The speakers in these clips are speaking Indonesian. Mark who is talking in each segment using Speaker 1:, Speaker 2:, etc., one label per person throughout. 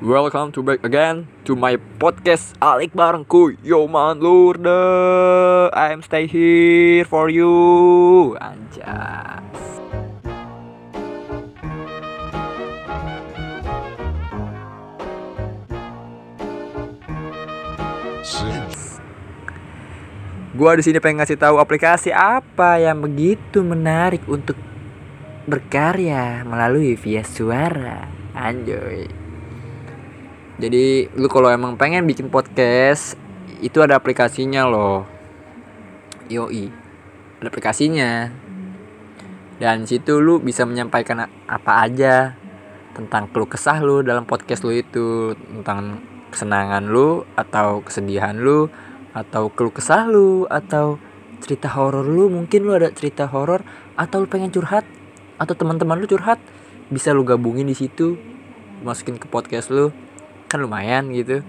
Speaker 1: Welcome to back again to my podcast Alik barengku Yo man lurde I'm stay here for you Anjas Gua di sini pengen ngasih tahu aplikasi apa yang begitu menarik untuk berkarya melalui via suara. Anjoy. Jadi lu kalau emang pengen bikin podcast itu ada aplikasinya loh. Yoi. Ada aplikasinya. Dan situ lu bisa menyampaikan apa aja tentang keluh kesah lu dalam podcast lu itu, tentang kesenangan lu atau kesedihan lu atau keluh kesah lu atau cerita horor lu mungkin lu ada cerita horor atau lu pengen curhat atau teman-teman lu curhat bisa lu gabungin di situ masukin ke podcast lu kan lumayan gitu.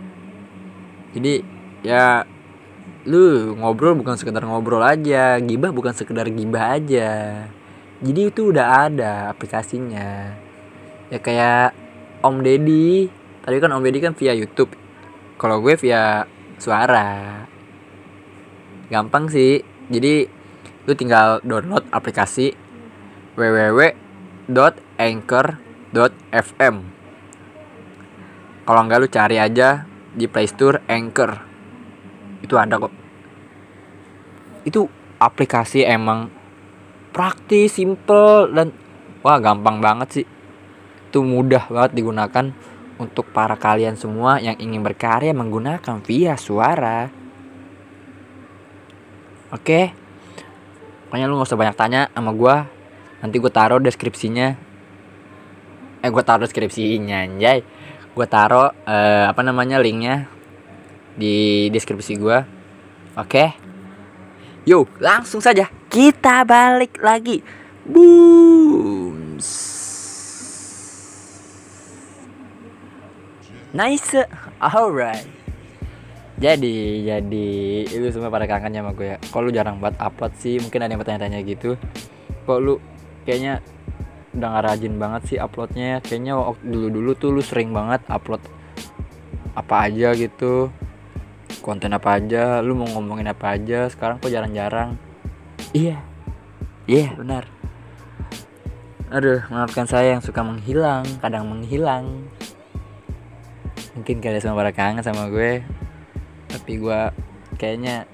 Speaker 1: Jadi ya lu ngobrol bukan sekedar ngobrol aja gibah bukan sekedar gibah aja. Jadi itu udah ada aplikasinya. Ya kayak Om Deddy. Tadi kan Om Deddy kan via YouTube. Kalau gue via suara. Gampang sih. Jadi lu tinggal download aplikasi www.anchor.fm kalau enggak lu cari aja di Play Store Anchor itu ada kok itu aplikasi emang praktis simple dan wah gampang banget sih itu mudah banget digunakan untuk para kalian semua yang ingin berkarya menggunakan via suara. Oke, pokoknya lu gak usah banyak tanya sama gue. Nanti gue taruh deskripsinya. Eh, gue taruh deskripsinya, anjay. Gue taruh eh, apa namanya linknya di deskripsi gue. Oke. Yo, langsung saja kita balik lagi. Boom. Nice. Alright. Jadi, jadi itu semua pada kangen sama gue ya. Kok lu jarang buat upload sih? Mungkin ada yang bertanya-tanya gitu. Kok lu kayaknya udah gak rajin banget sih uploadnya? Kayaknya dulu-dulu tuh lu sering banget upload apa aja gitu. Konten apa aja, lu mau ngomongin apa aja. Sekarang kok jarang-jarang. Iya. Iya, yeah, benar. Aduh, maafkan saya yang suka menghilang, kadang menghilang mungkin kalian semua pada kangen sama gue tapi gue kayaknya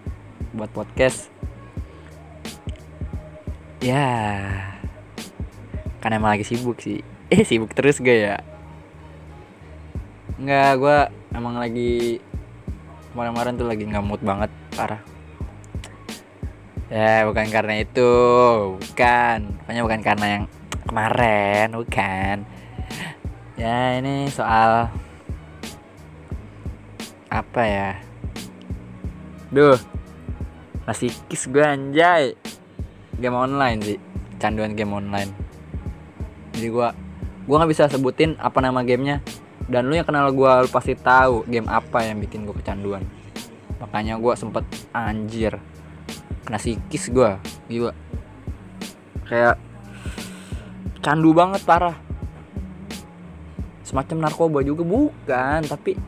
Speaker 1: buat podcast ya karena emang lagi sibuk sih. Eh sibuk terus gue ya? Nggak gue emang lagi kemarin-kemarin tuh lagi nggak mood banget parah. Ya bukan karena itu bukan. Pokoknya bukan karena yang kemarin bukan. Ya ini soal apa ya? Duh masih kiss gue anjay. Game online sih canduan game online jadi gue gue nggak bisa sebutin apa nama gamenya. Dan lu yang kenal gue lu pasti tahu game apa yang bikin gue kecanduan. Makanya gue sempet anjir kena sikis gue gila. Kayak candu banget parah. Semacam narkoba juga bukan. Tapi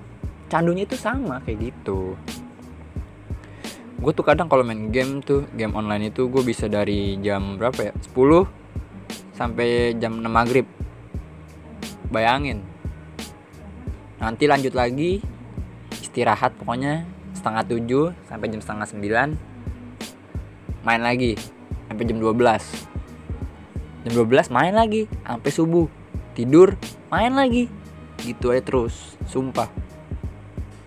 Speaker 1: candunya itu sama kayak gitu. Gue tuh kadang kalau main game tuh game online itu gue bisa dari jam berapa ya? 10 sampai jam 6 maghrib. Bayangin. Nanti lanjut lagi istirahat pokoknya setengah 7 sampai jam setengah 9 main lagi sampai jam 12 jam 12 main lagi sampai subuh. Tidur main lagi. Gitu aja terus sumpah.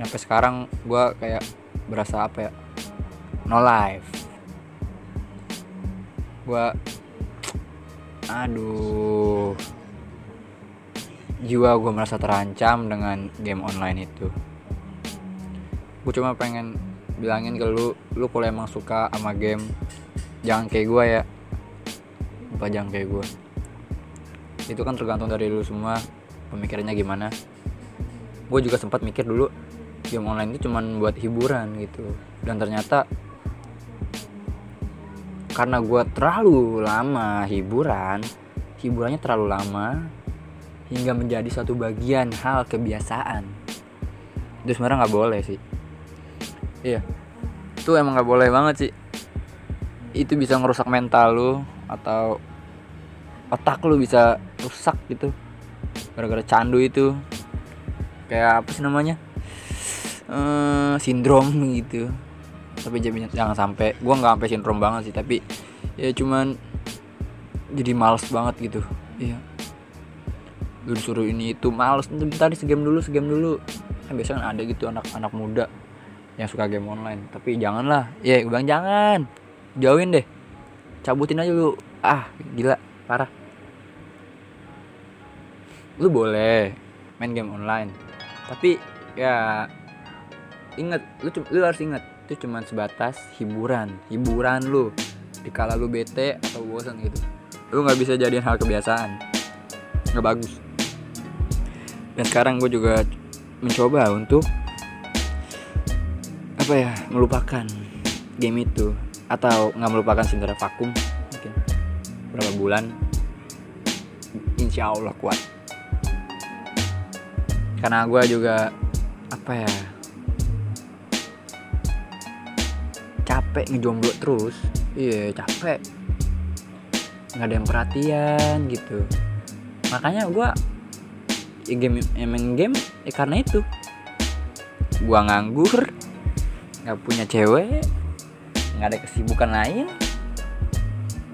Speaker 1: Sampai sekarang gue kayak berasa apa ya? No life. Gue aduh. Jiwa gue merasa terancam dengan game online itu. Gue cuma pengen bilangin ke lu lu kalau emang suka sama game jangan kayak gue ya. Apa jangan kayak gue itu kan tergantung dari lu semua pemikirannya gimana. Gue juga sempat mikir dulu game online itu cuman buat hiburan gitu. Dan ternyata karena gue terlalu lama hiburan hiburannya terlalu lama hingga menjadi suatu bagian hal kebiasaan. Itu sebenarnya nggak boleh sih. Iya. Itu emang nggak boleh banget sih. Itu bisa ngerusak mental lu atau otak lu bisa rusak gitu. Gara-gara candu itu. Kayak apa sih namanya? Uh, sindrom gitu tapi jangan, jangan sampai gua nggak sampai sindrom banget sih tapi ya cuman jadi males banget gitu. Iya. Lu disuruh ini itu males. Bentar segame dulu segame dulu. Kan biasanya ada gitu anak-anak muda yang suka game online. Tapi janganlah. Ya yeah, bilang jangan. Jauhin deh. Cabutin aja lu. Ah gila. Parah. Lu boleh main game online. Tapi ya inget lu lu harus inget itu cuma sebatas hiburan hiburan lu. Dikala lu bete atau bosan gitu lu nggak bisa jadiin hal kebiasaan. Nggak bagus. Dan sekarang gue juga mencoba untuk apa ya melupakan game itu. Atau nggak melupakan sebenarnya vakum mungkin. Berapa bulan insya Allah kuat. Karena gue juga apa ya capek ngejomblo terus. Iya capek. Nggak ada yang perhatian gitu. Makanya gue ya game ya main game ya karena itu. Gue nganggur nggak punya cewek nggak ada kesibukan lain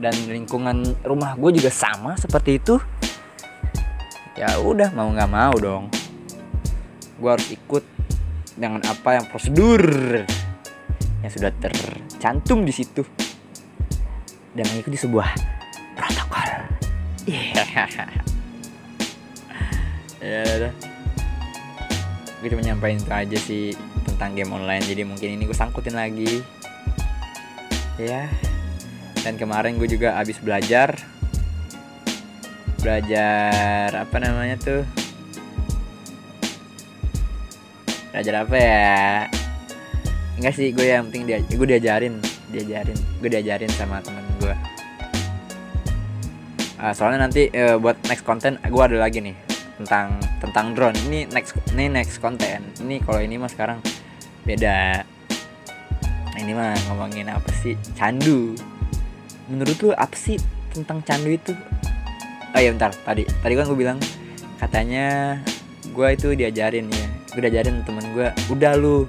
Speaker 1: dan lingkungan rumah gue juga sama seperti itu. Ya udah mau nggak mau dong. Gue harus ikut dengan apa yang prosedur yang sudah tercantum di situ dan mengikuti sebuah protokol. Yeah. ya. Gue cuma nyampain itu aja sih tentang game online. Jadi mungkin ini gue sangkutin lagi. Ya. Dan kemarin gue juga habis belajar. Belajar apa namanya tuh? Belajar apa ya? Enggak sih gue yang penting dia gue diajarin diajarin gue diajarin sama temen gue. Uh, soalnya nanti uh, buat next konten gue ada lagi nih tentang tentang drone. Ini next ini next konten ini kalau ini mah sekarang beda. Ini mah ngomongin apa sih? Candu. Menurut lu apa sih tentang candu itu? Oh iya bentar. Tadi tadi kan gue bilang katanya gue itu diajarin ya. Gue diajarin temen gue udah lu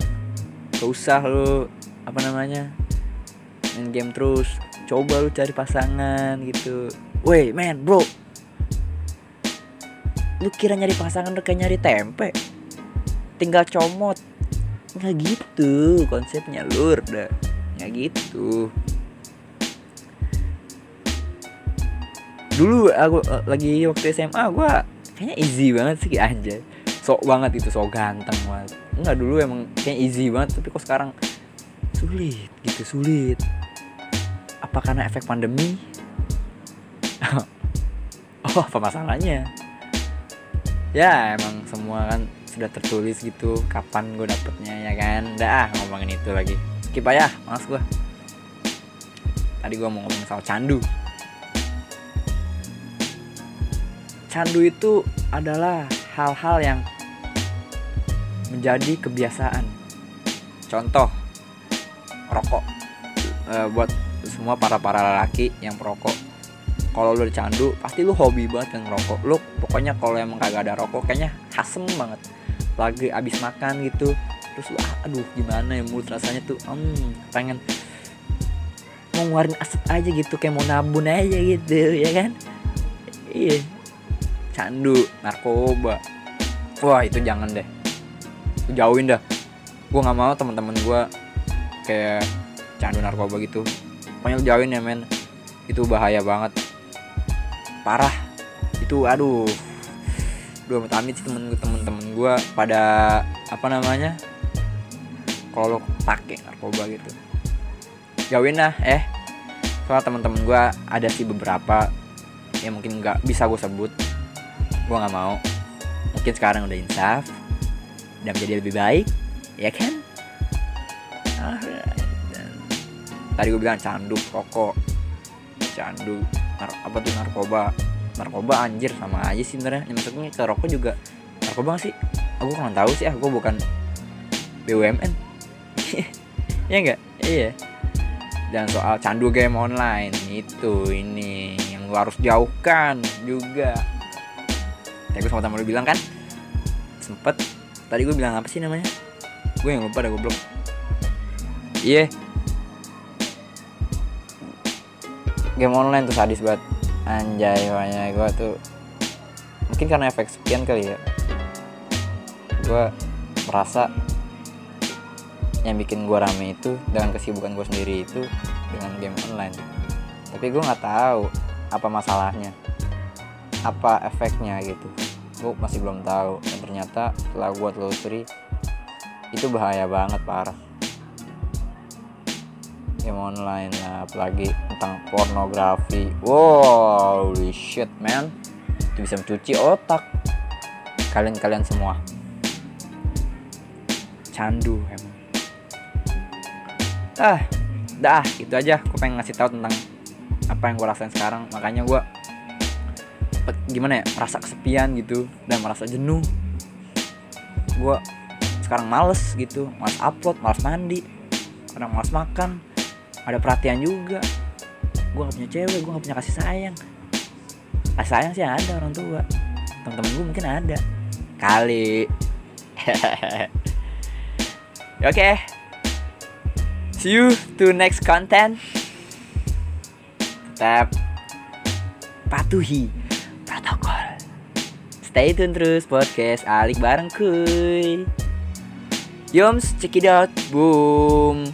Speaker 1: gak usah lu apa namanya main game terus. Coba lu cari pasangan gitu. Woi man bro. Lu kira nyari pasangan udah kayak nyari tempe? Tinggal comot. Nggak gitu konsepnya lur. Dah nggak gitu. Dulu aku lagi waktu SMA gue kayaknya easy banget sih anjay sok banget itu sok ganteng banget. Enggak dulu emang kayak easy banget tapi kok sekarang sulit gitu sulit. Apa karena efek pandemi? Oh apa masalahnya? Ya emang semua kan sudah tertulis gitu kapan gue dapetnya ya kan? Dah ngomongin itu lagi. Skip aja malas gue tadi gue mau ngomong soal candu. Candu itu adalah hal-hal yang menjadi kebiasaan. Contoh, rokok. E, buat semua para para lelaki yang perokok, kalau lu candu pasti lu hobi banget yang ngerokok. Lu pokoknya kalau emang kagak ada rokok, kayaknya asem banget. Lagi abis makan gitu, terus lu ah, aduh gimana ya mulut rasanya tuh, hmm, pengen mau ngeluarin asap aja gitu, kayak mau nabun aja gitu, ya kan? Iya, candu, narkoba. Wah itu jangan deh. Jauhin dah. Gue nggak mau teman-teman gue kayak candu narkoba gitu. Pokoknya jauhin ya men. Itu bahaya banget. Parah. Itu aduh. Dua amit sih temen temen-temen gue pada apa namanya? Kalau pakai narkoba gitu. Jauhin lah eh. Soal temen-temen gue ada sih beberapa yang mungkin nggak bisa gue sebut gue nggak mau. Mungkin sekarang udah insaf. Dan menjadi lebih baik. Ya kan? Dan tadi gue bilang candu rokok. Candu nar apa tuh narkoba. Narkoba anjir sama aja sih sebenarnya. Ya, maksudnya ke rokok juga narkoba gak sih? Aku kurang tahu sih aku bukan BUMN ya enggak iya dan soal candu game online itu ini yang harus jauhkan juga tadi gue sama temen lu bilang kan sempet. Tadi gue bilang apa sih namanya? Gue yang lupa dah goblok. Iya. Game online tuh sadis banget. Anjay makanya gue tuh mungkin karena efek sekian kali ya gue merasa yang bikin gue rame itu dengan kesibukan gue sendiri itu dengan game online. Tapi gue nggak tahu apa masalahnya apa efeknya gitu. Gue masih belum tahu. Dan ternyata setelah gue telusuri itu bahaya banget parah. Game online lah apalagi tentang pornografi. Wow holy shit man. Itu bisa mencuci otak. Kalian-kalian semua. Candu emang. Ah dah. Itu aja. Gue pengen ngasih tahu tentang apa yang gue rasain sekarang. Makanya gue gimana ya merasa kesepian gitu dan merasa jenuh. Gue sekarang males gitu males upload males mandi kadang males makan ada perhatian juga. Gue gak punya cewek gue gak punya kasih sayang. Kasih sayang sih ada orang tua temen-temen gue mungkin ada. Kali. Oke. Okay. see you to next content. Tetap patuhi stay tune terus podcast alik bareng kuy. Yoms check it out boom